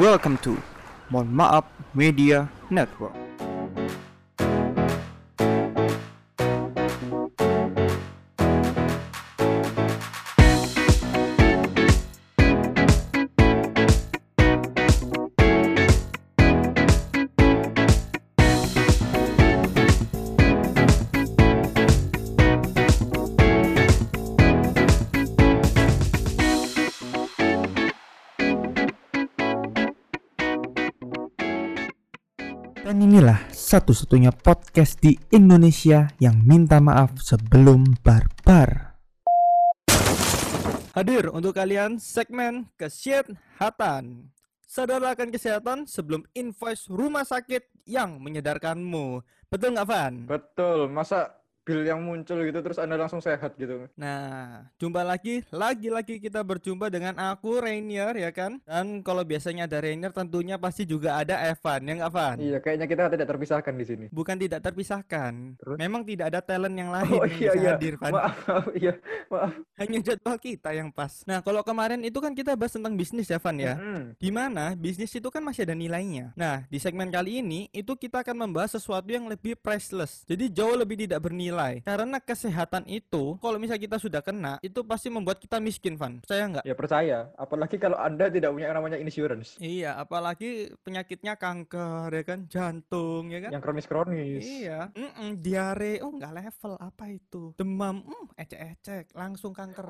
Welcome to Mohon Maaf Media Network. Satu-satunya podcast di Indonesia yang minta maaf sebelum barbar. Hadir untuk kalian segmen kesehatan. Sadar akan kesehatan sebelum invoice rumah sakit yang menyedarkanmu. Betul nggak, Van? Betul, masa bil yang muncul gitu terus Anda langsung sehat gitu. Nah, jumpa lagi, lagi-lagi kita berjumpa dengan aku Rainier ya kan? Dan kalau biasanya ada Rainier tentunya pasti juga ada Evan, ya nggak Van? Iya, kayaknya kita tidak terpisahkan di sini. Bukan tidak terpisahkan. Terus? Memang tidak ada talent yang lain Oh yang iya bisa iya. hadir, Van. Maaf, maaf, iya, maaf. Hanya jadwal kita yang pas. Nah, kalau kemarin itu kan kita bahas tentang bisnis ya, Van ya. Mana bisnis itu kan masih ada nilainya. Nah, di segmen kali ini itu kita akan membahas sesuatu yang lebih priceless. Jadi jauh lebih tidak bernilai. Karena kesehatan itu kalau misalnya kita sudah kena, itu pasti membuat kita miskin, Van. Percaya nggak? Ya percaya, apalagi kalau Anda tidak punya yang namanya insurance Iya, apalagi penyakitnya kanker ya kan, jantung ya kan. yang kronis-kronis. Iya, Mm-mm, diare, oh nggak level apa itu, demam, mm, ecek-ecek, langsung kanker.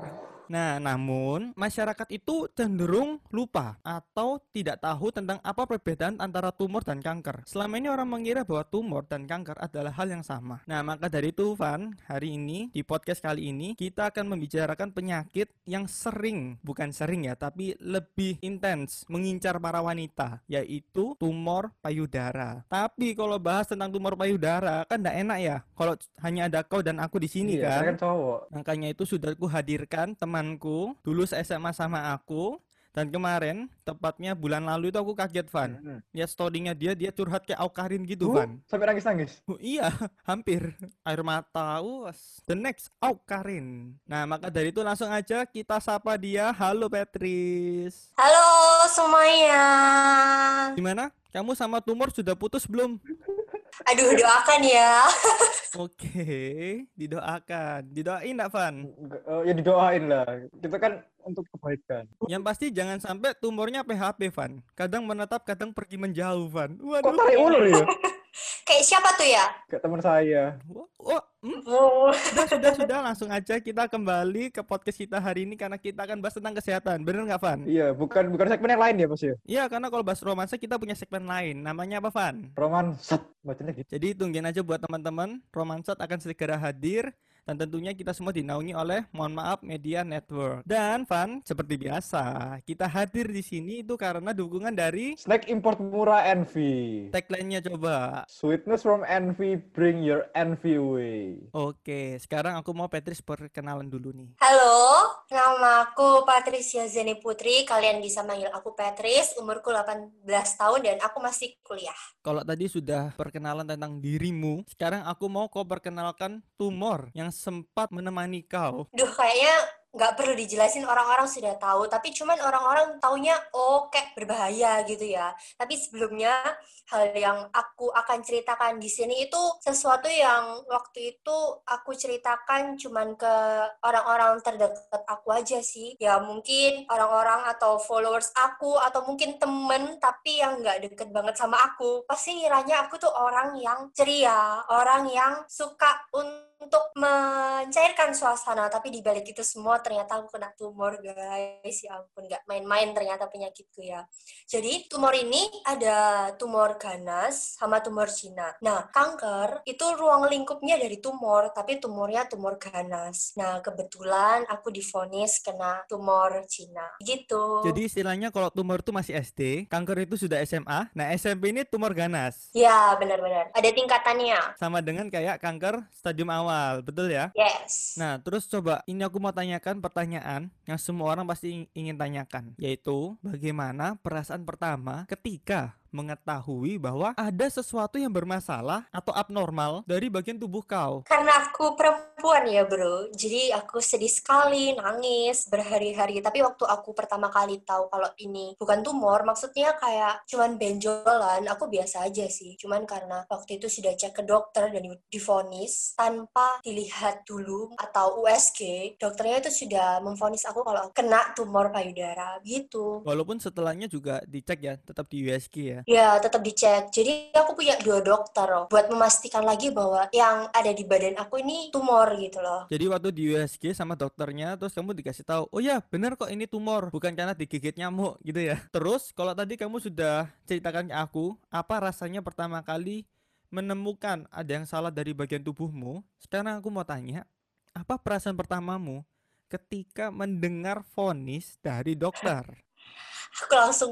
Nah, namun masyarakat itu cenderung lupa atau tidak tahu tentang apa perbedaan antara tumor dan kanker. Selama ini orang mengira bahwa tumor dan kanker adalah hal yang sama. Nah, maka dari itu, Van, hari ini di podcast kali ini kita akan membicarakan penyakit yang sering, bukan sering ya, tapi lebih intens mengincar para wanita, yaitu tumor payudara. Tapi kalau bahas tentang tumor payudara kan tidak enak ya, kalau hanya ada kau dan aku di sini Iya, kan. saya kan cowok. Makanya itu sudah aku hadirkan temanku dulu SMA sama aku dan kemarin tepatnya bulan lalu itu aku kaget Van. Mm-mm. Lihat storynya dia dia curhat kayak Aukarin gitu Uh, Van. sampai nangis-nangis. Oh, iya, hampir air mata. Was. The next Aukarin. Nah, maka dari itu langsung aja kita sapa dia. Halo Petris. Halo semuanya. Gimana? Kamu sama tumor sudah putus belum? Aduh doakan ya. Oke, didoakan. Didoain enggak, Van? Eh, ya didoain lah. Kita kan untuk kebaikan. Yang pasti jangan sampai tumornya PHP, Van. Kadang menetap, kadang pergi menjauh, Van. Kok Waduh. tarik ulur ya? Kayak siapa tuh ya? Kayak teman saya. Wah, wah, hmm, Oh, sudah, sudah, sudah. Langsung aja kita kembali ke podcast kita hari ini karena kita akan bahas tentang kesehatan. Bener nggak, Van? Iya, bukan bukan segmen yang lain ya, Mas ya. Iya, karena kalau bahas romansa kita punya segmen lain. Namanya apa, Van? Roman set bacanya gitu. Jadi tungguin aja buat teman-teman. Romansat akan segera hadir. Dan tentunya kita semua dinaungi oleh Mohon Maaf Media Network. Dan Van, seperti biasa, kita hadir di sini itu karena dukungan dari Snack import murah Envy. tagline-nya coba. Sweetness from Envy, bring your envy away. Oke, sekarang aku mau Petris perkenalan dulu nih. halo. Nama aku Patricia Zeni Putri. Kalian bisa manggil aku Patris. Umurku 18 tahun dan aku masih kuliah. Kalau tadi sudah perkenalan tentang dirimu, sekarang aku mau kau perkenalkan tumor yang sempat menemani kau. Duh, kayaknya nggak perlu dijelasin orang-orang sudah tahu. Tapi cuman orang-orang taunya oh kayak berbahaya gitu ya. Tapi sebelumnya hal yang aku akan ceritakan di sini itu sesuatu yang waktu itu aku ceritakan cuman ke orang-orang terdekat aku aja sih. Ya mungkin orang-orang atau followers aku atau mungkin temen tapi yang nggak deket banget sama aku. Pasti ngiranya aku tuh orang yang ceria, orang yang suka untuk mencairkan suasana. Tapi di balik itu semua ternyata aku kena tumor guys. Ya ampun nggak main-main ternyata penyakitku ya. Jadi tumor ini ada tumor ganas sama tumor Cina. Nah, kanker itu ruang lingkupnya dari tumor, tapi tumornya tumor ganas. Nah, kebetulan aku difonis kena tumor Cina. Gitu. Jadi istilahnya kalau tumor itu masih SD, kanker itu sudah SMA, nah SMP ini tumor ganas. Ya, benar-benar. Ada tingkatannya. Sama dengan kayak kanker stadium awal, betul ya? Yes. Nah, terus coba ini aku mau tanyakan pertanyaan yang semua orang pasti ing- ingin tanyakan, yaitu bagaimana perasaan pertama ketika mengetahui bahwa ada sesuatu yang bermasalah atau abnormal dari bagian tubuh kau? Karena aku perempuan ya bro, jadi aku sedih sekali, nangis berhari-hari. Tapi waktu aku pertama kali tahu kalau ini bukan tumor, maksudnya kayak cuman benjolan, aku biasa aja sih. Cuman karena waktu itu sudah cek ke dokter dan divonis tanpa dilihat dulu atau USG, dokternya itu sudah memvonis aku kalau kena tumor payudara gitu. Walaupun setelahnya juga dicek ya, tetap di USG ya. Ya, tetap dicek. Jadi aku punya dua dokter loh, buat memastikan lagi bahwa yang ada di badan aku ini tumor gitu loh. Jadi waktu di USG sama dokternya terus kamu dikasih tahu, "Oh ya, benar kok ini tumor, bukan karena digigit nyamuk." gitu ya. Terus kalau tadi kamu sudah ceritakan ke aku, apa rasanya pertama kali menemukan ada yang salah dari bagian tubuhmu? Sekarang aku mau tanya, apa perasaan pertamamu ketika mendengar vonis dari dokter? Aku langsung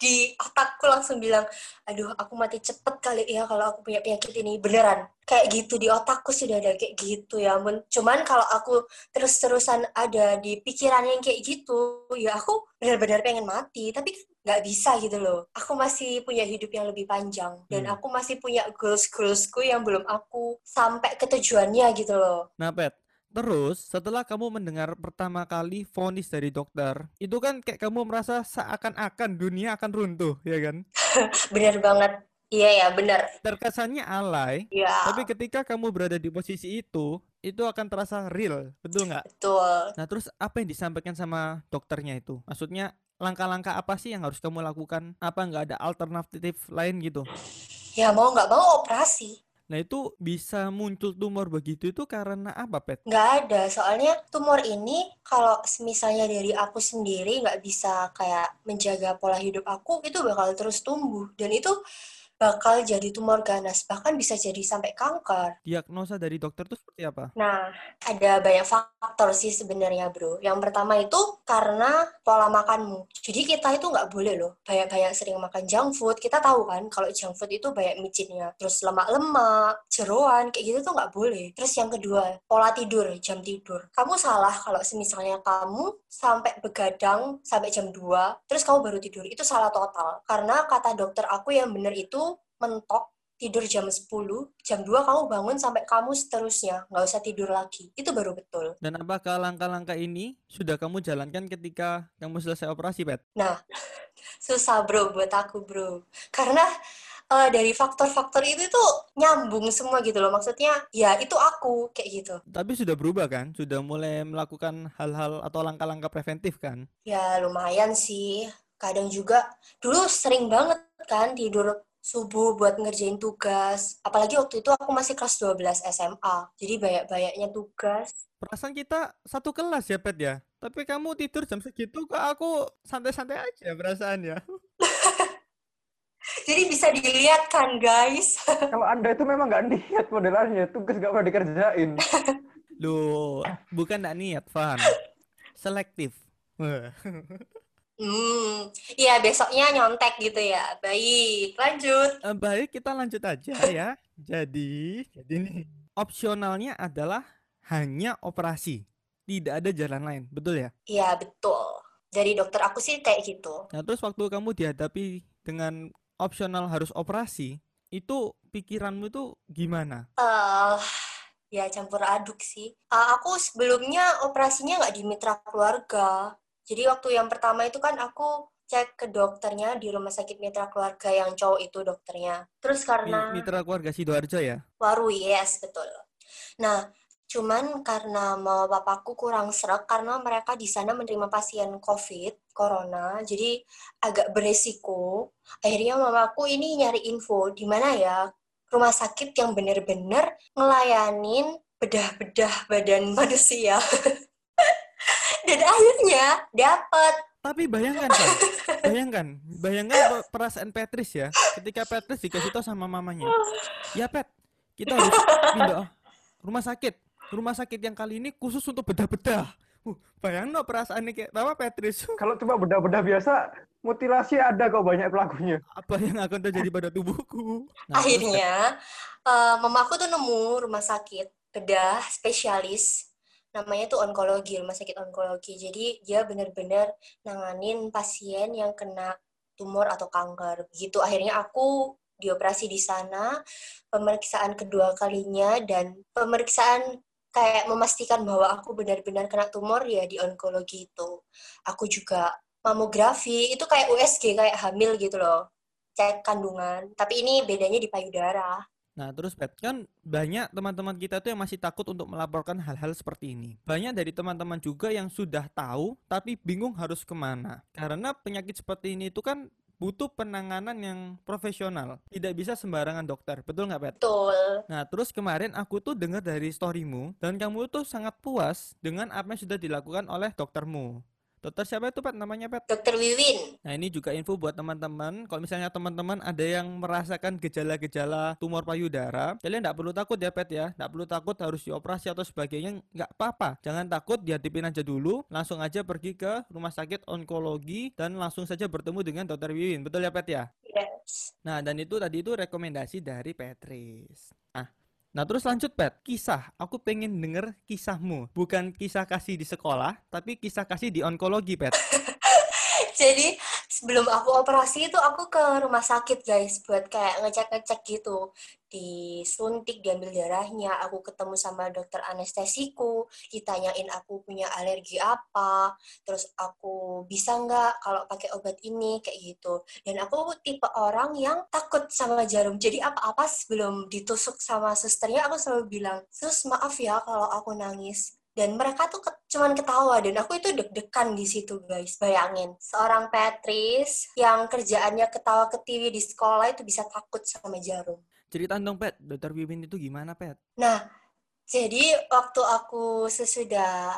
di otakku langsung bilang, aduh aku mati cepet kali ya kalau aku punya penyakit ini. Beneran, kayak gitu di otakku sudah ada kayak gitu ya ampun. Cuman kalau aku terus-terusan ada di pikiran yang kayak gitu, ya aku benar-benar pengen mati. Tapi nggak bisa gitu loh. Aku masih punya hidup yang lebih panjang. Dan Hmm. aku masih punya goals-goalsku yang belum aku sampai ke tujuannya gitu loh. Nah, Pet, terus setelah kamu mendengar pertama kali vonis dari dokter, itu kan kayak kamu merasa seakan-akan dunia akan runtuh, ya kan? Bener banget. Iya ya, bener. Terkesannya alay, Ya, tapi ketika kamu berada di posisi itu, itu akan terasa real, betul nggak? betul. Nah, terus apa yang disampaikan sama dokternya itu? Maksudnya, langkah-langkah apa sih yang harus kamu lakukan? Apa nggak ada alternatif lain gitu? Ya mau nggak mau operasi. Nah, itu bisa muncul tumor begitu itu karena apa, Pet? Nggak ada, soalnya tumor ini kalau misalnya dari aku sendiri nggak bisa kayak menjaga pola hidup aku, itu bakal terus tumbuh. Dan itu bakal jadi tumor ganas, bahkan bisa jadi sampai kanker. Diagnosa dari dokter itu seperti apa? Nah, ada banyak faktor sih sebenarnya, bro. Yang pertama itu karena pola makanmu. Jadi kita itu nggak boleh loh banyak-banyak sering makan junk food. Kita tahu kan kalau junk food itu banyak micinnya. Terus lemak-lemak, jeroan, kayak gitu tuh nggak boleh. Terus yang kedua, pola tidur, jam tidur. Kamu salah kalau misalnya kamu sampai begadang sampai jam 2, terus kamu baru tidur. Itu salah total. Karena kata dokter aku yang bener itu mentok tidur jam 10, jam 2 kamu bangun sampai kamu seterusnya, nggak usah tidur lagi. Itu baru betul. Dan apakah langkah-langkah ini sudah kamu jalankan ketika kamu selesai operasi, Pet? Nah, susah bro buat aku bro. Karena eh, dari faktor-faktor itu tuh nyambung semua gitu loh. Maksudnya ya itu aku kayak gitu. Tapi sudah berubah kan? Sudah mulai melakukan hal-hal atau langkah-langkah preventif kan? Ya lumayan sih. Kadang juga dulu sering banget kan tidur subuh buat ngerjain tugas. Apalagi waktu itu aku masih kelas 12 SMA. Jadi banyak-banyaknya tugas. Perasaan kita satu kelas ya, Pet ya? Tapi kamu tidur jam segitu kok aku santai-santai aja perasaannya. Jadi bisa dilihat kan guys. Kalau Anda itu memang nggak niat modelannya, tugas nggak pernah dikerjain. Loh, bukan nggak niat, Van. Selektif. Hmm, iya besoknya nyontek gitu ya. Baik, lanjut. Eh, Baik, kita lanjut aja ya. Jadi, jadi nih, opsionalnya adalah hanya operasi. Tidak ada jalan lain, betul ya? Iya betul. Dari dokter aku sih kayak gitu. Nah, terus waktu kamu dihadapi dengan opsional harus operasi, itu pikiranmu itu gimana? eh ya campur aduk sih. Eh, aku sebelumnya operasinya nggak di mitra keluarga. Jadi waktu yang pertama itu kan aku cek ke dokternya di rumah sakit mitra keluarga yang cowok itu dokternya. Terus karena Mitra keluarga Sidoarjo ya? Waru, yes, betul. Nah, cuman karena mama papaku kurang serak karena mereka di sana menerima pasien COVID, corona, jadi agak beresiko. Akhirnya mamaku ini nyari info di mana ya rumah sakit yang bener-bener ngelayanin bedah-bedah badan manusia. Dan akhirnya dapat Tapi bayangkan kan, bayangkan, bayangkan pe- perasaan Petris ya, ketika Petris dikasih tahu sama mamanya, ya Pet, kita harus pindah rumah sakit, rumah sakit yang kali ini khusus untuk bedah-bedah. Uh, bayangin no perasaannya kayak apa Petris? Kalau cuma bedah-bedah biasa, mutilasi ada kok banyak pelakunya. Apa yang akan terjadi pada tubuhku? Nah, akhirnya eh, mamaku tuh nemu rumah sakit bedah spesialis namanya tuh onkologi rumah sakit onkologi jadi dia benar-benar nanganin pasien yang kena tumor atau kanker. Begitu akhirnya aku dioperasi di sana, pemeriksaan kedua kalinya dan pemeriksaan kayak memastikan bahwa aku benar-benar kena tumor ya di onkologi itu. Aku juga mamografi, itu kayak USG, kayak hamil gitu loh. Cek kandungan, tapi ini bedanya di payudara. Nah, terus Pet, kan banyak teman-teman kita tuh yang masih takut untuk melaporkan hal-hal seperti ini. Banyak dari teman-teman juga yang sudah tahu, tapi bingung harus ke mana. Karena penyakit seperti ini itu kan butuh penanganan yang profesional. Tidak bisa sembarangan dokter. Betul nggak, Pet? Betul. Nah, terus kemarin aku tuh dengar dari storymu, dan kamu tuh sangat puas dengan apa yang sudah dilakukan oleh doktermu. Dokter siapa itu, Pet? Namanya, Pet? Dokter Wiwin. Nah, ini juga info buat teman-teman. Kalau misalnya teman-teman ada yang merasakan gejala-gejala tumor payudara, kalian nggak perlu takut ya, Pet ya. Nggak perlu takut harus dioperasi atau sebagainya. Nggak apa-apa. Jangan takut, dihadapin aja dulu. Langsung aja pergi ke rumah sakit onkologi dan langsung saja bertemu dengan Dokter Wiwin. Betul ya, Pet ya? Yes. Nah, dan itu tadi itu rekomendasi dari Petris. Nah, nah terus lanjut Pet, kisah. Aku pengen denger kisahmu. Bukan kisah kasih di sekolah, tapi kisah kasih di onkologi, Pet. Jadi sebelum aku operasi itu aku ke rumah sakit guys buat kayak ngecek-ngecek gitu. Disuntik, diambil darahnya, aku ketemu sama dokter anestesiku, ditanyain aku punya alergi apa, terus aku bisa nggak kalau pakai obat ini kayak gitu. Dan aku tipe orang yang takut sama jarum. Jadi apa-apa sebelum ditusuk sama susternya aku selalu bilang, "Sus, maaf ya kalau aku nangis." dan mereka tuh cuman ketawa dan aku itu deg-degan di situ guys bayangin seorang Petris yang kerjaannya ketawa ketiwi di sekolah itu bisa takut sama jarum Cerita dong, Pet. Dokter Wiwin itu gimana, Pet? nah jadi waktu aku sesudah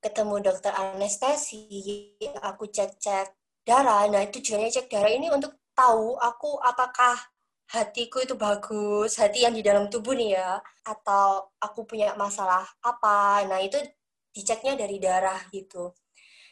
ketemu dokter anestesi aku cek-cek darah nah tujuannya cek darah ini untuk tahu aku apakah hatiku itu bagus, hati yang di dalam tubuh nih ya, atau aku punya masalah apa. Nah, itu diceknya dari darah gitu.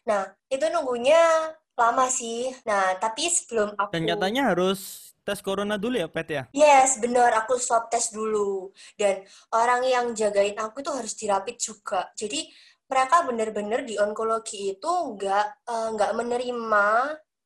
Nah, itu nunggunya lama sih. Nah, tapi sebelum aku Dan katanya harus tes corona dulu ya, Pet ya? Yes, benar. Aku swab tes dulu. Dan orang yang jagain aku itu harus dirapit juga. Jadi mereka benar-benar di onkologi itu nggak eh, nggak menerima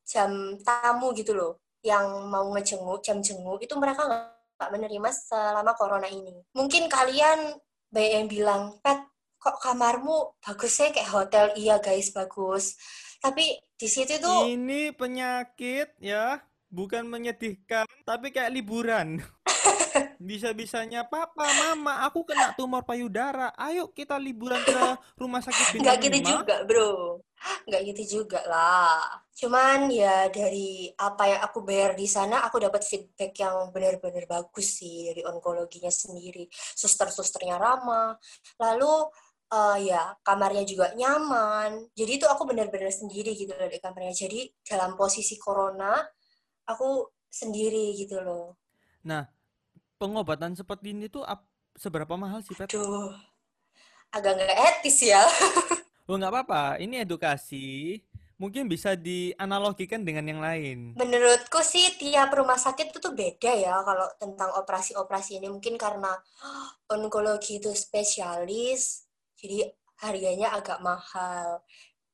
jam tamu gitu loh. Yang mau ngejenguk, jam jenguk itu mereka nggak menerima selama corona ini. Mungkin kalian banyak yang bilang, Pet, kok kamarmu bagusnya kayak hotel? Iya guys, bagus. Tapi di situ tuh Ini penyakit ya, bukan menyedihkan, tapi kayak liburan. Bisa-bisanya papa, mama, aku kena tumor payudara. Ayo kita liburan ke rumah sakit nggak bintang gitu 5. juga bro nggak gitu juga lah cuman ya dari apa yang aku bayar di sana aku dapat feedback yang benar-benar bagus sih dari onkologinya sendiri suster-susternya ramah lalu eh, ya kamarnya juga nyaman jadi itu aku benar-benar sendiri gitu loh di kamarnya jadi dalam posisi corona aku sendiri gitu loh Nah, pengobatan seperti ini tuh ap- seberapa mahal sih, Pet? Aduh, agak nggak etis ya Oh, nggak apa-apa. Ini edukasi. Mungkin bisa dianalogikan dengan yang lain. Menurutku sih tiap rumah sakit itu tuh beda ya kalau tentang operasi-operasi ini mungkin karena onkologi itu spesialis jadi harganya agak mahal.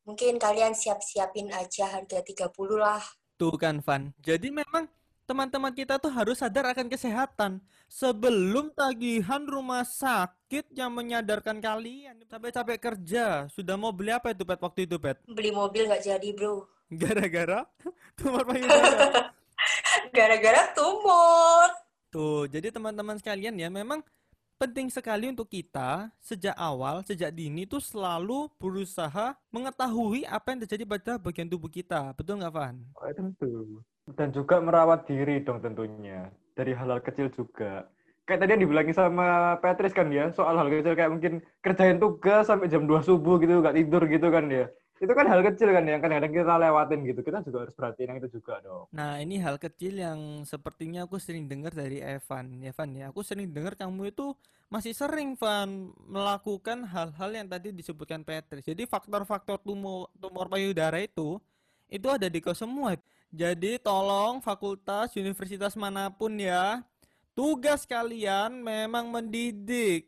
Mungkin kalian siap-siapin aja harga 30 lah. Tuh kan, Van. Jadi memang teman-teman kita tuh harus sadar akan kesehatan sebelum tagihan rumah sakit yang menyadarkan kalian capek-capek kerja. Sudah mau beli apa itu, Pet, waktu itu, Pet? Beli mobil nggak jadi bro. Gara-gara tumor payudara. Gara-gara tumor. Tuh, jadi teman-teman sekalian ya, memang penting sekali untuk kita sejak awal, sejak dini tuh selalu berusaha mengetahui apa yang terjadi pada bagian tubuh kita. Betul nggak, Van? Oh, tentu. Dan juga merawat diri dong tentunya. Dari hal-hal kecil juga. Kayak tadi yang dibilangin sama Patrice kan ya, soal hal kecil kayak mungkin kerjain tugas sampai jam 2 subuh gitu, nggak tidur gitu kan ya. Itu kan hal kecil kan yang kadang-kadang kita lewatin gitu. Kita juga harus perhatiin yang itu juga dong. Nah, ini hal kecil yang sepertinya aku sering dengar dari Evan. Ya, Van, ya. Aku sering dengar kamu itu masih sering, Van, melakukan hal-hal yang tadi disebutkan Patrice. Jadi faktor-faktor tumor, tumor payudara itu, itu ada di kau semua. Jadi tolong fakultas, universitas mana pun ya, tugas kalian memang mendidik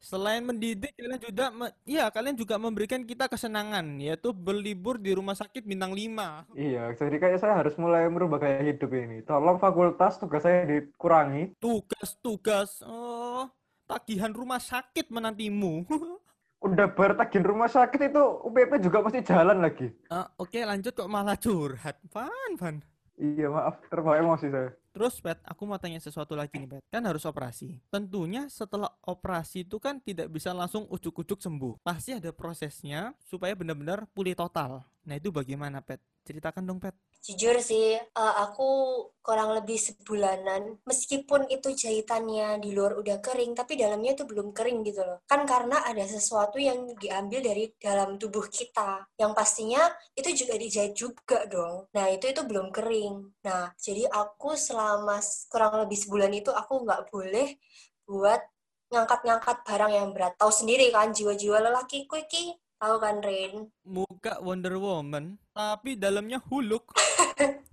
Selain mendidik, kalian juga me- ya kalian juga memberikan kita kesenangan, yaitu berlibur di rumah sakit bintang 5. Iya, jadi kayak saya harus mulai merubah gaya hidup ini. Tolong fakultas tugas saya dikurangi. Tugas-tugas, oh, tagihan rumah sakit menantimu. Udah bertagih rumah sakit itu UPP juga pasti jalan lagi. Ah, Oke, lanjut kok malah curhat. Van, Van. Iya, maaf, terbawa emosi saya. Terus, Pet, aku mau tanya sesuatu lagi nih, Pet. Kan harus operasi. Tentunya setelah operasi itu kan tidak bisa langsung ujuk-ujuk sembuh. Pasti ada prosesnya supaya benar-benar pulih total. Nah, itu bagaimana, Pet? Ceritakan dong, Pet. Jujur sih, eh, aku kurang lebih sebulanan. Meskipun itu jahitannya di luar udah kering, tapi dalamnya itu belum kering gitu loh. Kan karena ada sesuatu yang diambil dari dalam tubuh kita. Yang pastinya itu juga dijahit juga dong. Nah, itu itu belum kering. Nah, jadi aku selama kurang lebih sebulan itu aku nggak boleh buat ngangkat-ngangkat barang yang berat. Tahu sendiri kan, jiwa-jiwa lelakiku iki. Tahu kan, Rin? Muka Wonder Woman, tapi dalamnya Huluk.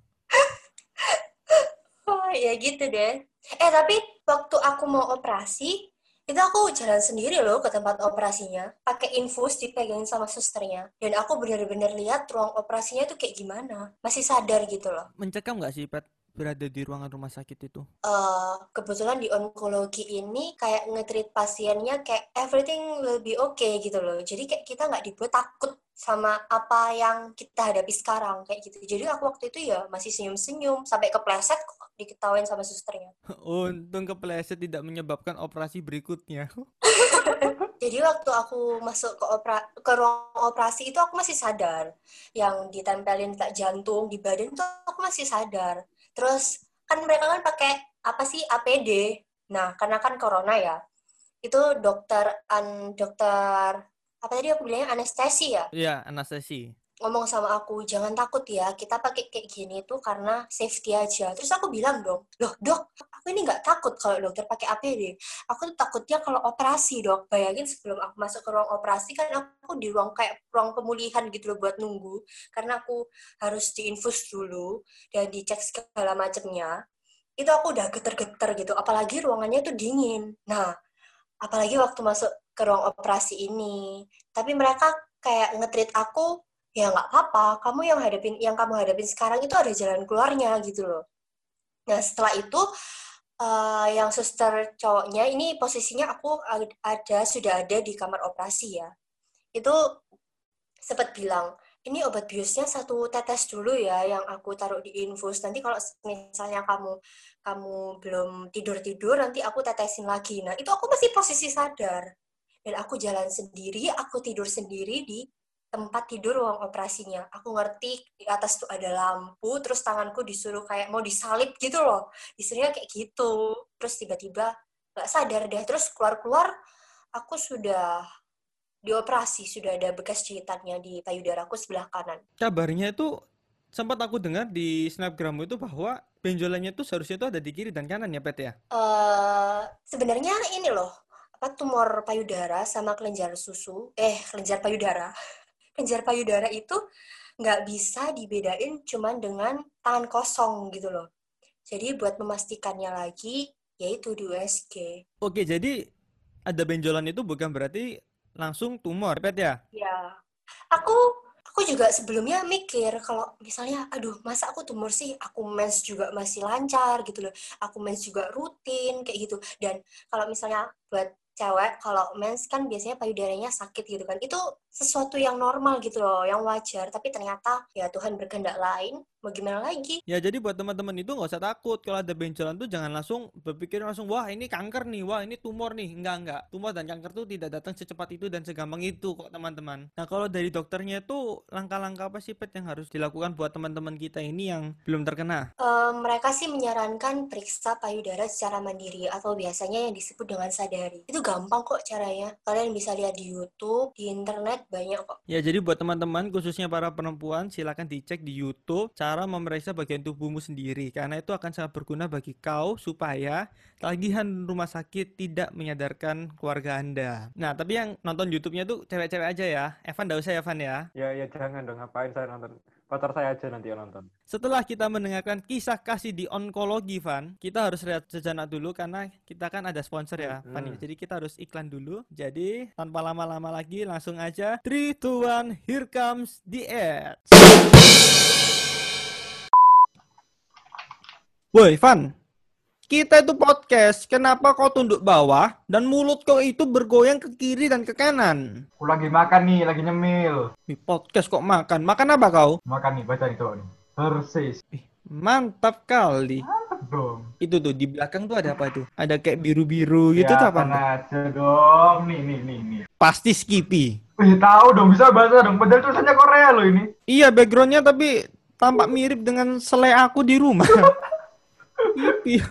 Oh, ya gitu deh. Eh, tapi waktu aku mau operasi, itu aku jalan sendiri loh ke tempat operasinya. Pakai infus dipegangin sama susternya. Dan aku benar-benar lihat ruang operasinya tuh kayak gimana. Masih sadar gitu loh. Mencekam nggak sih, Pet, berada di ruangan rumah sakit itu? eh kebetulan di onkologi ini kayak nge-treat pasiennya kayak everything will be okay gitu loh. Jadi kayak kita nggak dibuat takut sama apa yang kita hadapi sekarang kayak gitu. Jadi aku waktu itu ya masih senyum-senyum sampai kepleset kok diketawain sama susternya. Untung kepleset tidak menyebabkan operasi berikutnya. Jadi waktu aku masuk ke opera ke ruang operasi itu aku masih sadar. Yang ditempelin tak jantung di badan tuh aku masih sadar. Terus kan mereka kan pakai apa sih APD. Nah, karena kan corona ya. Itu dokter an dokter apa tadi aku bilangnya anestesi ya Iya, anestesi. Ngomong sama aku jangan takut ya kita pakai kayak gini tuh karena safety aja. Terus aku bilang dong loh dok aku ini nggak takut kalau dokter pakai APD aku tuh takutnya kalau operasi dok. Bayangin sebelum aku masuk ke ruang operasi kan aku di ruang kayak ruang pemulihan gitu loh buat nunggu karena aku harus diinfus dulu dan dicek segala macamnya itu aku udah geter-geter gitu apalagi ruangannya tuh dingin. Nah apalagi waktu masuk ke ruang operasi ini. Tapi mereka kayak nge-treat aku ya nggak apa-apa. Kamu yang hadapin yang kamu hadapin sekarang itu ada jalan keluarnya gitu loh. Nah setelah itu eh, yang suster cowoknya ini posisinya aku ad- ada sudah ada di kamar operasi ya. Itu sempat bilang ini obat biusnya satu tetes dulu ya yang aku taruh di infus. Nanti kalau misalnya kamu kamu belum tidur tidur nanti aku tetesin lagi. Nah itu aku masih posisi sadar. Dan aku jalan sendiri aku tidur sendiri di tempat tidur ruang operasinya. Aku ngerti di atas tuh ada lampu, terus tanganku disuruh kayak mau disalip gitu loh. Disuruhnya kayak gitu. Terus tiba-tiba nggak sadar deh. Terus keluar-keluar, aku sudah dioperasi, sudah ada bekas jahitannya di payudaraku sebelah kanan. Kabarnya itu sempat aku dengar di snapgrammu itu bahwa benjolannya itu seharusnya itu ada di kiri dan kanan ya, Pet ya? eh sebenarnya ini loh, apa tumor payudara sama kelenjar susu, eh kelenjar payudara. Kelenjar payudara itu nggak bisa dibedain cuman dengan tangan kosong gitu loh. Jadi buat memastikannya lagi, yaitu di USG. Oke, jadi ada benjolan itu bukan berarti langsung tumor, Pet ya? Ya, aku aku juga sebelumnya mikir kalau misalnya, aduh masa aku tumor sih, aku mens juga masih lancar gitu loh, aku mens juga rutin kayak gitu. Dan kalau misalnya buat cewek kalau mens kan biasanya payudaranya sakit gitu kan, itu sesuatu yang normal gitu loh, yang wajar. Tapi ternyata ya Tuhan berkehendak lain, mau gimana lagi? Ya, jadi buat teman-teman itu nggak usah takut kalau ada benjolan tuh jangan langsung berpikir langsung wah ini kanker nih, wah ini tumor nih. Enggak, enggak. Tumor dan kanker tuh tidak datang secepat itu dan segampang itu kok teman-teman. Nah, kalau dari dokternya itu langkah-langkah apa sih Pet yang harus dilakukan buat teman-teman kita ini yang belum terkena? Eh, mereka sih menyarankan periksa payudara secara mandiri atau biasanya yang disebut dengan sadari. Itu gampang kok caranya. Kalian bisa lihat di YouTube, di internet banyak kok. Ya, jadi buat teman-teman khususnya para perempuan silakan dicek di YouTube cara memeriksa bagian tubuhmu sendiri karena itu akan sangat berguna bagi kau supaya tagihan rumah sakit tidak menyadarkan keluarga Anda. Nah, tapi yang nonton YouTube-nya tuh cewek-cewek aja ya. Evan nggak usah ya, Evan ya. Ya, ya jangan dong, ngapain saya nonton. Pacar saya aja nanti yang nonton. Setelah kita mendengarkan kisah kasih di onkologi, Van, kita harus lihat sejenak dulu karena kita kan ada sponsor ya, Van. ya. Hmm. Jadi kita harus iklan dulu. Jadi tanpa lama-lama lagi langsung aja 3 2 1 here comes the ads. Woi, Van. Kita itu podcast, kenapa kau tunduk bawah dan mulut kau itu bergoyang ke kiri dan ke kanan? Aku lagi makan nih, lagi nyemil. Ih, podcast kok makan? Makan apa kau? Makan nih, baca itu nih. Persis. Ih, mantap kali. Mantap dong. Itu tuh di belakang tuh ada apa tuh? Ada kayak biru-biru gitu tuh apa? Aja dong. Nih, nih, nih, nih. Pasti Skippy. Wih, tahu dong, bisa baca dong. Padahal tulisannya Korea loh ini. Iya, backgroundnya tapi tampak mirip dengan selai aku di rumah.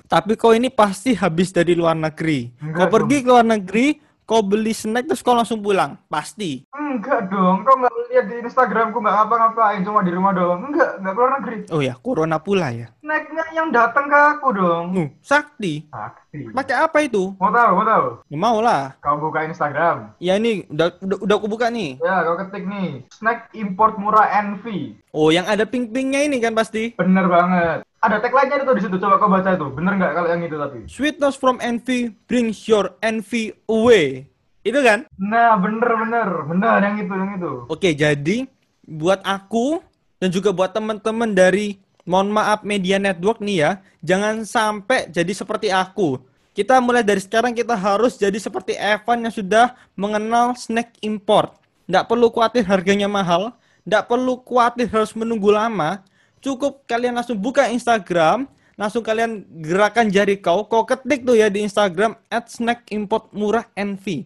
Tapi kau ini pasti habis dari luar negeri. Enggak Kau pergi ke luar negeri, kau beli snack terus kau langsung pulang. Pasti. Enggak dong, kau nggak lihat di Instagramku nggak ngapa-ngapain, cuma di rumah doang. Enggak, nggak keluar negeri. Oh ya, corona pula ya. Snacknya yang datang ke aku dong. Uh, sakti. Sakti. Pakai apa itu? Mau tahu, mau tahu? Ya, mau lah. Kau buka Instagram. Ya ini udah udah, udah aku buka nih. Ya, kau ketik nih. Snack import murah Envy. Oh, yang ada pink-pinknya ini kan pasti. Bener banget. Ada tagline-nya itu di situ. Coba kau baca itu. Bener nggak kalau yang itu tapi? Sweetness from envy brings your envy away. Itu kan? Nah, bener bener bener yang itu yang itu. Oke, jadi buat aku dan juga buat teman-teman dari mohon maaf media network nih ya, jangan sampai jadi seperti aku. Kita mulai dari sekarang kita harus jadi seperti Evan yang sudah mengenal snack import. Nggak perlu khawatir harganya mahal, nggak perlu khawatir harus menunggu lama. Cukup kalian langsung buka Instagram, langsung kalian gerakan jari kau, kau ketik tuh ya di Instagram at snack import murah envy.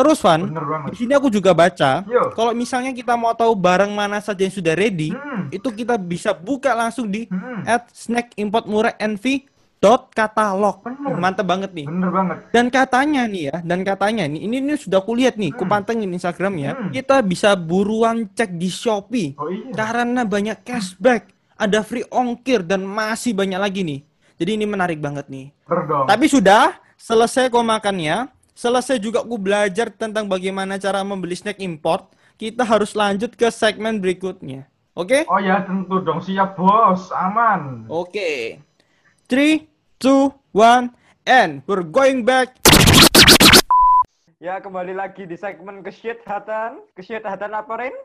Terus Van, di sini aku juga baca, kalau misalnya kita mau tahu barang mana saja yang sudah ready, Hmm. itu kita bisa buka langsung di Hmm. at snack import murah envy dot katalog. Bener. Mantap banget nih. Bener banget. Dan katanya nih ya, dan katanya nih, ini, ini sudah kulihat nih, kupantengin Instagramnya, Hmm. kita bisa buruan cek di Shopee. Oh iya. Karena banyak cashback, ada free ongkir, dan masih banyak lagi nih. Jadi ini menarik banget nih. Bener dong. Tapi sudah, selesai kau makannya, selesai juga aku belajar tentang bagaimana cara membeli snack import, kita harus lanjut ke segmen berikutnya. Oke? Oh ya tentu dong. Siap bos. Aman. Oke. 3, 2, 1, and we're going back. Ya, kembali lagi di segmen kesehatan. Kesehatan apa, Ren?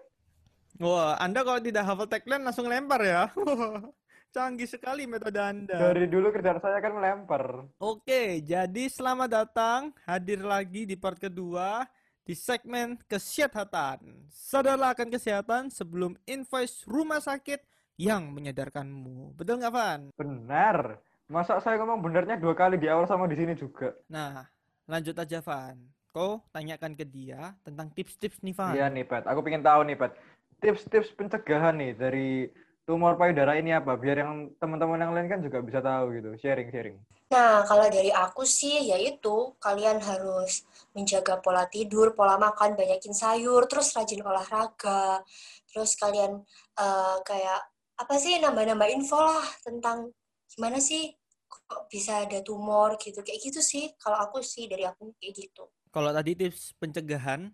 Wah, Anda kalau tidak hafal tagline langsung lempar ya. Canggih sekali metode Anda. Dari dulu kerjaan saya kan melempar. Oke, jadi selamat datang hadir lagi di part kedua di segmen kesehatan. Sadarlah akan kesehatan sebelum invoice rumah sakit yang menyadarkanmu. Betul nggak, Van? Benar. Masa saya ngomong benarnya dua kali di awal sama di sini juga? Nah, lanjut aja, Van. Kau tanyakan ke dia tentang tips-tips nih, Van. Iya nih, Pat. Aku pengen tahu nih, Pat. Tips-tips pencegahan nih dari tumor payudara ini apa? Biar yang teman-teman yang lain kan juga bisa tahu gitu. Sharing-sharing. Nah, kalau dari aku sih, yaitu kalian harus menjaga pola tidur, pola makan, banyakin sayur, terus rajin olahraga, terus kalian eh, kayak apa sih nambah-nambah info lah tentang gimana sih kok bisa ada tumor gitu, kayak gitu sih. Kalau aku sih dari aku kayak gitu. Kalau tadi tips pencegahan,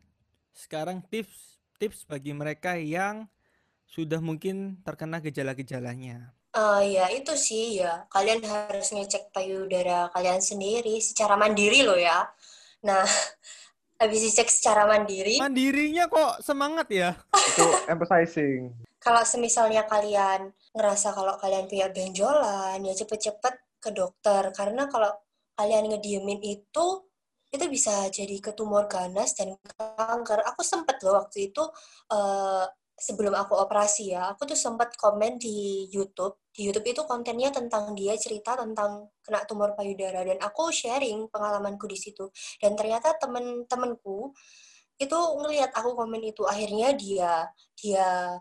sekarang tips tips bagi mereka yang sudah mungkin terkena gejala-gejalanya. Eh ya itu sih ya, kalian harus ngecek payudara kalian sendiri secara mandiri loh ya. Nah, habis dicek secara mandiri, Mandirinya kok semangat ya? Itu emphasizing. kalau semisalnya kalian ngerasa kalau kalian punya benjolan, ya cepet-cepet ke dokter. Karena kalau kalian ngediemin itu, itu bisa jadi ke tumor ganas dan kanker. Aku sempet loh waktu itu, eh, sebelum aku operasi ya, aku tuh sempat komen di YouTube. Di YouTube itu kontennya tentang dia cerita tentang kena tumor payudara. Dan aku sharing pengalamanku di situ. Dan ternyata temen-temenku itu ngelihat aku komen itu. Akhirnya dia dia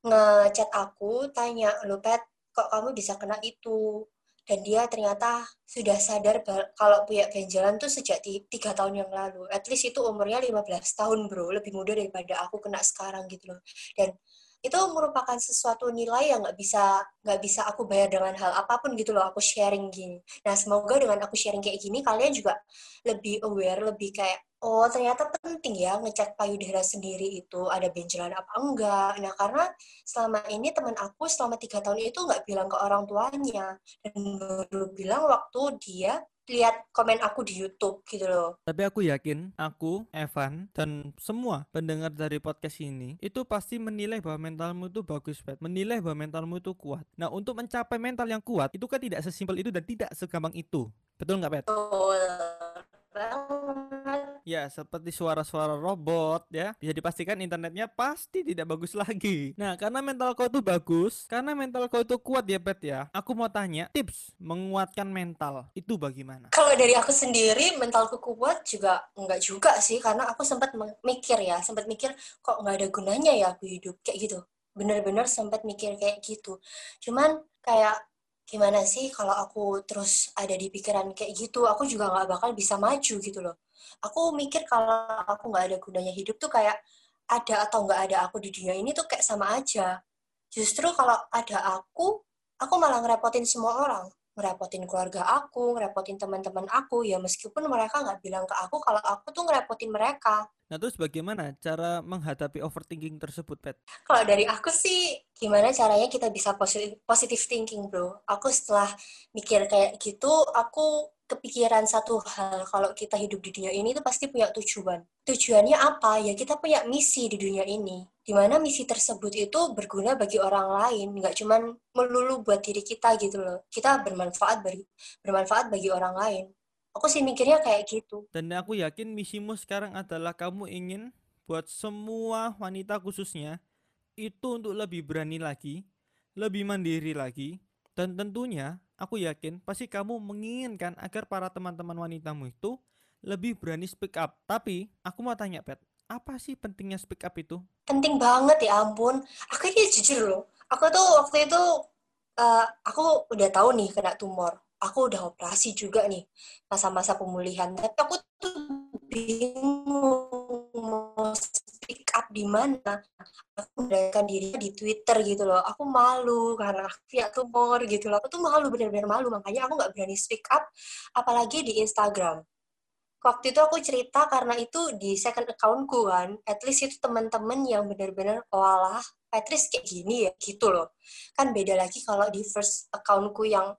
ngechat aku tanya lo pet kok kamu bisa kena itu dan dia ternyata sudah sadar kalau punya benjolan tuh sejak ti- tiga tahun yang lalu. At least itu umurnya 15 tahun bro. Lebih muda daripada aku kena sekarang gitu loh. Dan itu merupakan sesuatu nilai yang nggak bisa nggak bisa aku bayar dengan hal apa pun gitu loh aku sharing gini. Nah semoga dengan aku sharing kayak gini kalian juga lebih aware lebih kayak oh ternyata penting ya ngecek payudara sendiri itu ada benjolan apa enggak. Nah karena selama ini teman aku selama tiga tahun itu nggak bilang ke orang tuanya. Dan baru bilang waktu dia lihat komen aku di YouTube gitu loh. Tapi aku yakin aku, Evan, dan semua pendengar dari podcast ini itu pasti menilai bahwa mentalmu itu bagus, Pet. Menilai bahwa mentalmu itu kuat. Nah, untuk mencapai mental yang kuat itu kan tidak sesimpel itu dan tidak segampang itu. Betul nggak, Pet? Betul banget. Ya, seperti suara-suara robot ya. Bisa dipastikan internetnya pasti tidak bagus lagi. Nah, karena mental kau itu bagus, karena mental kau itu kuat ya, Pet ya. Aku mau tanya, tips menguatkan mental itu bagaimana? Kalau dari aku sendiri mentalku kuat juga enggak juga sih karena aku sempat mikir ya, sempat mikir kok nggak ada gunanya ya aku hidup kayak gitu. Bener-bener sempat mikir kayak gitu. Cuman kayak gimana sih kalau aku terus ada di pikiran kayak gitu, aku juga nggak bakal bisa maju gitu loh. Aku mikir kalau aku nggak ada gunanya hidup tuh kayak ada atau nggak ada aku di dunia ini tuh kayak sama aja. Justru kalau ada aku, aku malah ngerepotin semua orang ngerepotin keluarga aku, ngerepotin teman-teman aku, ya meskipun mereka nggak bilang ke aku kalau aku tuh ngerepotin mereka. Nah, terus bagaimana cara menghadapi overthinking tersebut, Pet? Kalau dari aku sih, gimana caranya kita bisa positive, positive thinking, bro? Aku setelah mikir kayak gitu, aku kepikiran satu hal, kalau kita hidup di dunia ini tuh pasti punya tujuan. Tujuannya apa? Ya kita punya misi di dunia ini. Di mana misi tersebut itu berguna bagi orang lain, nggak cuman melulu buat diri kita gitu loh. Kita bermanfaat bagi, bermanfaat bagi orang lain. Aku sih mikirnya kayak gitu. Dan aku yakin misimu sekarang adalah kamu ingin buat semua wanita khususnya itu untuk lebih berani lagi, lebih mandiri lagi, dan tentunya aku yakin pasti kamu menginginkan agar para teman-teman wanitamu itu lebih berani speak up. Tapi aku mau tanya, Pet, apa sih pentingnya speak up itu? Penting banget ya ampun. Aku ini jujur loh. Aku tuh waktu itu uh, aku udah tahu nih kena tumor. Aku udah operasi juga nih masa-masa pemulihan. Tapi aku tuh bingung mau speak up di mana. Aku mendapatkan diri di Twitter gitu loh. Aku malu karena aku punya tumor gitu loh. Aku tuh malu bener-bener malu. Makanya aku nggak berani speak up, apalagi di Instagram waktu itu aku cerita karena itu di second accountku kan at least itu teman-teman yang benar-benar walah Patrice kayak gini ya gitu loh kan beda lagi kalau di first accountku yang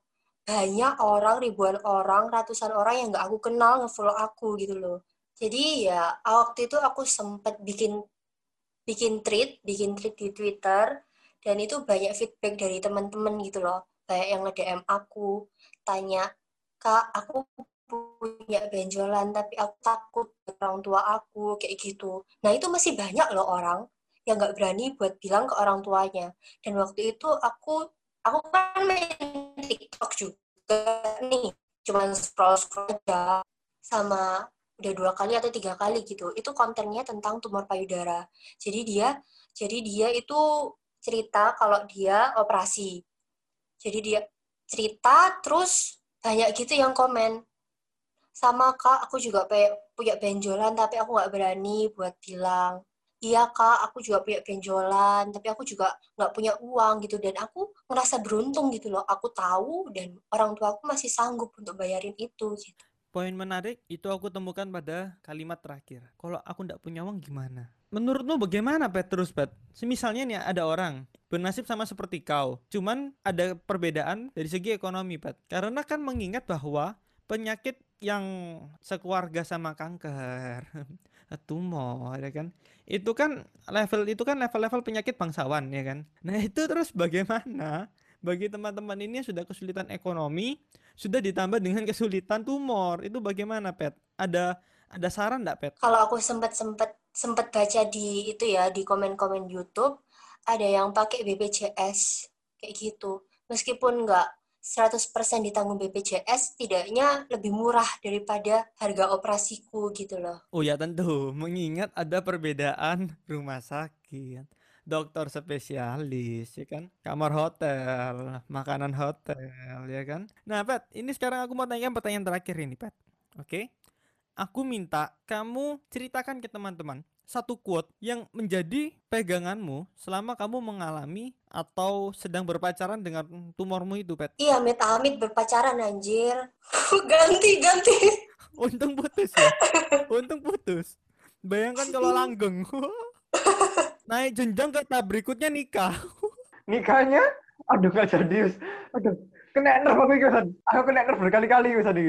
banyak orang ribuan orang ratusan orang yang nggak aku kenal ngefollow aku gitu loh. Jadi ya waktu itu aku sempet bikin bikin tweet bikin tweet di Twitter dan itu banyak feedback dari teman-teman gitu loh. Kayak yang nge-DM aku tanya kak aku punya benjolan tapi aku takut orang tua aku kayak gitu. Nah itu masih banyak loh orang yang nggak berani buat bilang ke orang tuanya. Dan waktu itu aku aku kan main TikTok juga nih cuman scroll scroll aja sama udah dua kali atau tiga kali gitu. Itu kontennya tentang tumor payudara. Jadi dia jadi dia itu cerita kalau dia operasi. Jadi dia cerita terus banyak gitu yang komen. Sama kak aku juga punya benjolan tapi aku nggak berani buat bilang iya kak aku juga punya benjolan tapi aku juga nggak punya uang gitu dan aku ngerasa beruntung gitu loh aku tahu dan orang tua aku masih sanggup untuk bayarin itu gitu Poin menarik itu aku temukan pada kalimat terakhir. Kalau aku nggak punya uang gimana? Menurutmu bagaimana Petrus Pet? Semisalnya nih ada orang bernasib sama seperti kau, cuman ada perbedaan dari segi ekonomi Pet. Karena kan mengingat bahwa penyakit yang sekeluarga sama kanker, tumor ya kan. Itu kan level itu kan level-level penyakit bangsawan ya kan. Nah, itu terus bagaimana bagi teman-teman ini yang sudah kesulitan ekonomi, sudah ditambah dengan kesulitan tumor. Itu bagaimana, Pet? Ada ada saran enggak, Pet? Kalau aku sempat sempat sempat baca di itu ya di komen-komen YouTube ada yang pakai BPJS kayak gitu. Meskipun nggak 100% ditanggung BPJS, tidaknya lebih murah daripada harga operasiku gitu loh. Oh ya tentu, mengingat ada perbedaan rumah sakit, dokter spesialis, ya kan, kamar hotel, makanan hotel, ya kan. Nah, Pet, ini sekarang aku mau tanya pertanyaan terakhir ini, Pet. Oke? Aku minta kamu ceritakan ke teman-teman satu quote yang menjadi peganganmu selama kamu mengalami atau sedang berpacaran dengan tumormu itu, Pet? Iya, amit-amit berpacaran anjir. ganti, ganti. Untung putus ya. Untung putus. Bayangkan kalau langgeng. Naik jenjang ke tahap berikutnya nikah. Nikahnya? Aduh gak jadi. Aduh, kena nerf aku iki, San. Aku kena nerf berkali-kali Yus tadi.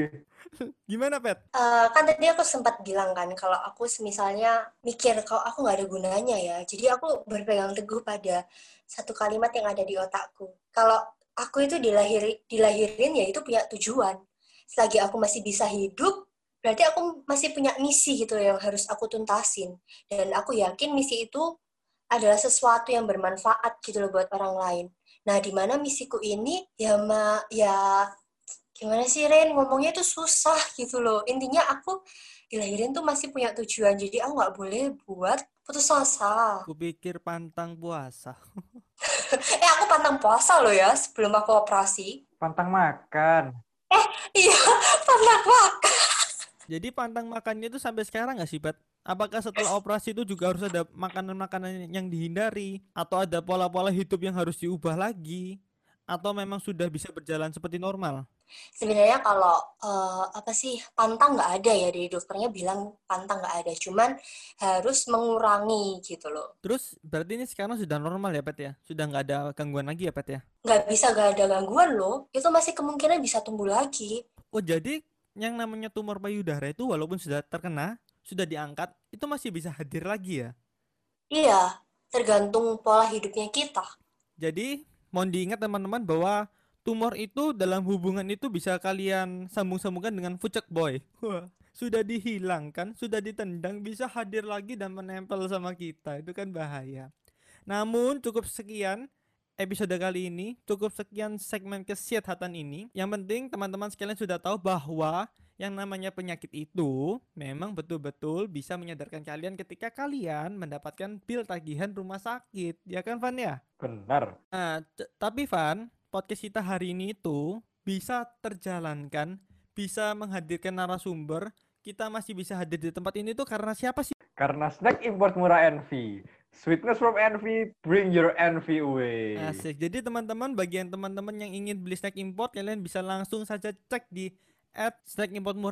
Gimana, Pet? Eh, kan tadi aku sempat bilang kan kalau aku misalnya mikir kalau aku nggak ada gunanya ya jadi aku berpegang teguh pada satu kalimat yang ada di otakku kalau aku itu dilahiri dilahirin ya itu punya tujuan selagi aku masih bisa hidup berarti aku masih punya misi gitu yang harus aku tuntasin dan aku yakin misi itu adalah sesuatu yang bermanfaat gitu loh buat orang lain nah di mana misiku ini ya ma ya gimana sih Ren ngomongnya tuh susah gitu loh intinya aku dilahirin tuh masih punya tujuan jadi aku nggak boleh buat putus asa Aku pikir pantang puasa. eh aku pantang puasa loh ya sebelum aku operasi Pantang makan. iya pantang makan Jadi pantang makannya itu sampai sekarang nggak sih, Pet? Apakah setelah operasi itu juga harus ada makanan-makanan yang dihindari? Atau ada pola-pola hidup yang harus diubah lagi? Atau memang sudah bisa berjalan seperti normal? sebenarnya kalau eh, apa sih pantang nggak ada ya dari dokternya bilang pantang nggak ada. Cuman harus mengurangi gitu loh. Terus berarti ini sekarang sudah normal ya, Pet ya? Sudah nggak ada gangguan lagi ya, Pet ya? nggak bisa nggak ada gangguan loh. Itu masih kemungkinan bisa tumbuh lagi. Oh, jadi yang namanya tumor payudara itu walaupun sudah terkena, sudah diangkat, itu masih bisa hadir lagi ya? iya tergantung pola hidupnya kita Jadi, mohon diingat teman-teman bahwa tumor itu dalam hubungan itu bisa kalian sambung-sambungkan dengan fucek boy. Wah, sudah dihilangkan, sudah ditendang, bisa hadir lagi dan menempel sama kita. Itu kan bahaya. Namun, cukup sekian episode kali ini. Cukup sekian segmen kesehatan ini. Yang penting teman-teman sekalian sudah tahu bahwa yang namanya penyakit itu memang betul-betul bisa menyadarkan kalian ketika kalian mendapatkan bil tagihan rumah sakit. Ya kan, Van ya? Benar. Nah, tapi Van, podcast kita hari ini itu bisa terjalankan, bisa menghadirkan narasumber, kita masih bisa hadir di tempat ini tuh karena siapa sih? Karena snack import murah envy. Sweetness from envy, bring your envy away. Asik. Jadi teman-teman, bagian teman-teman yang ingin beli snack import, kalian bisa langsung saja cek di at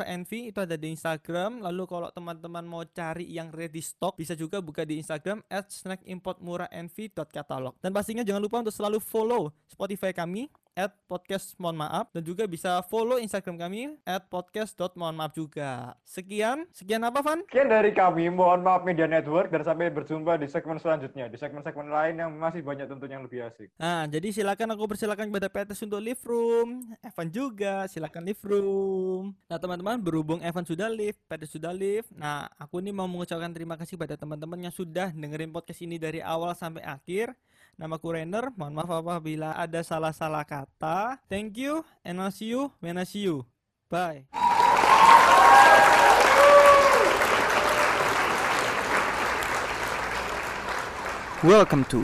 envy itu ada di Instagram. Lalu kalau teman-teman mau cari yang ready stock, bisa juga buka di Instagram at envy.catalog. Dan pastinya jangan lupa untuk selalu follow Spotify kami at podcast mohon maaf dan juga bisa follow Instagram kami at podcast mohon maaf juga. Sekian, sekian apa Van? Sekian dari kami, mohon maaf Media Network, dan sampai berjumpa di segmen selanjutnya. Di segmen-segmen lain yang masih banyak tentunya yang lebih asik. Nah, jadi silakan aku persilakan kepada Petes untuk live room, Evan juga silakan live room. Nah, teman-teman berhubung Evan sudah live, Petes sudah live. Nah, aku ini mau mengucapkan terima kasih pada teman-teman yang sudah dengerin podcast ini dari awal sampai akhir. Namaku Renner, mohon maaf apabila ada salah-salah kata. Thank you and I'll see you when I see you. Bye. Welcome to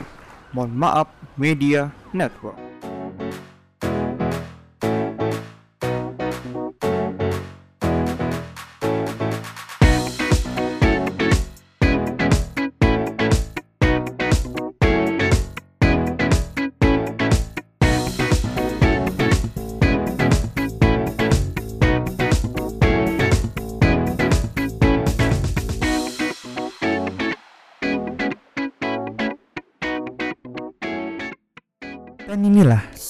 Mohon Maaf Media Network.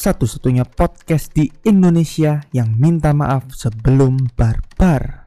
Satu-satunya podcast di Indonesia yang minta maaf sebelum barbar.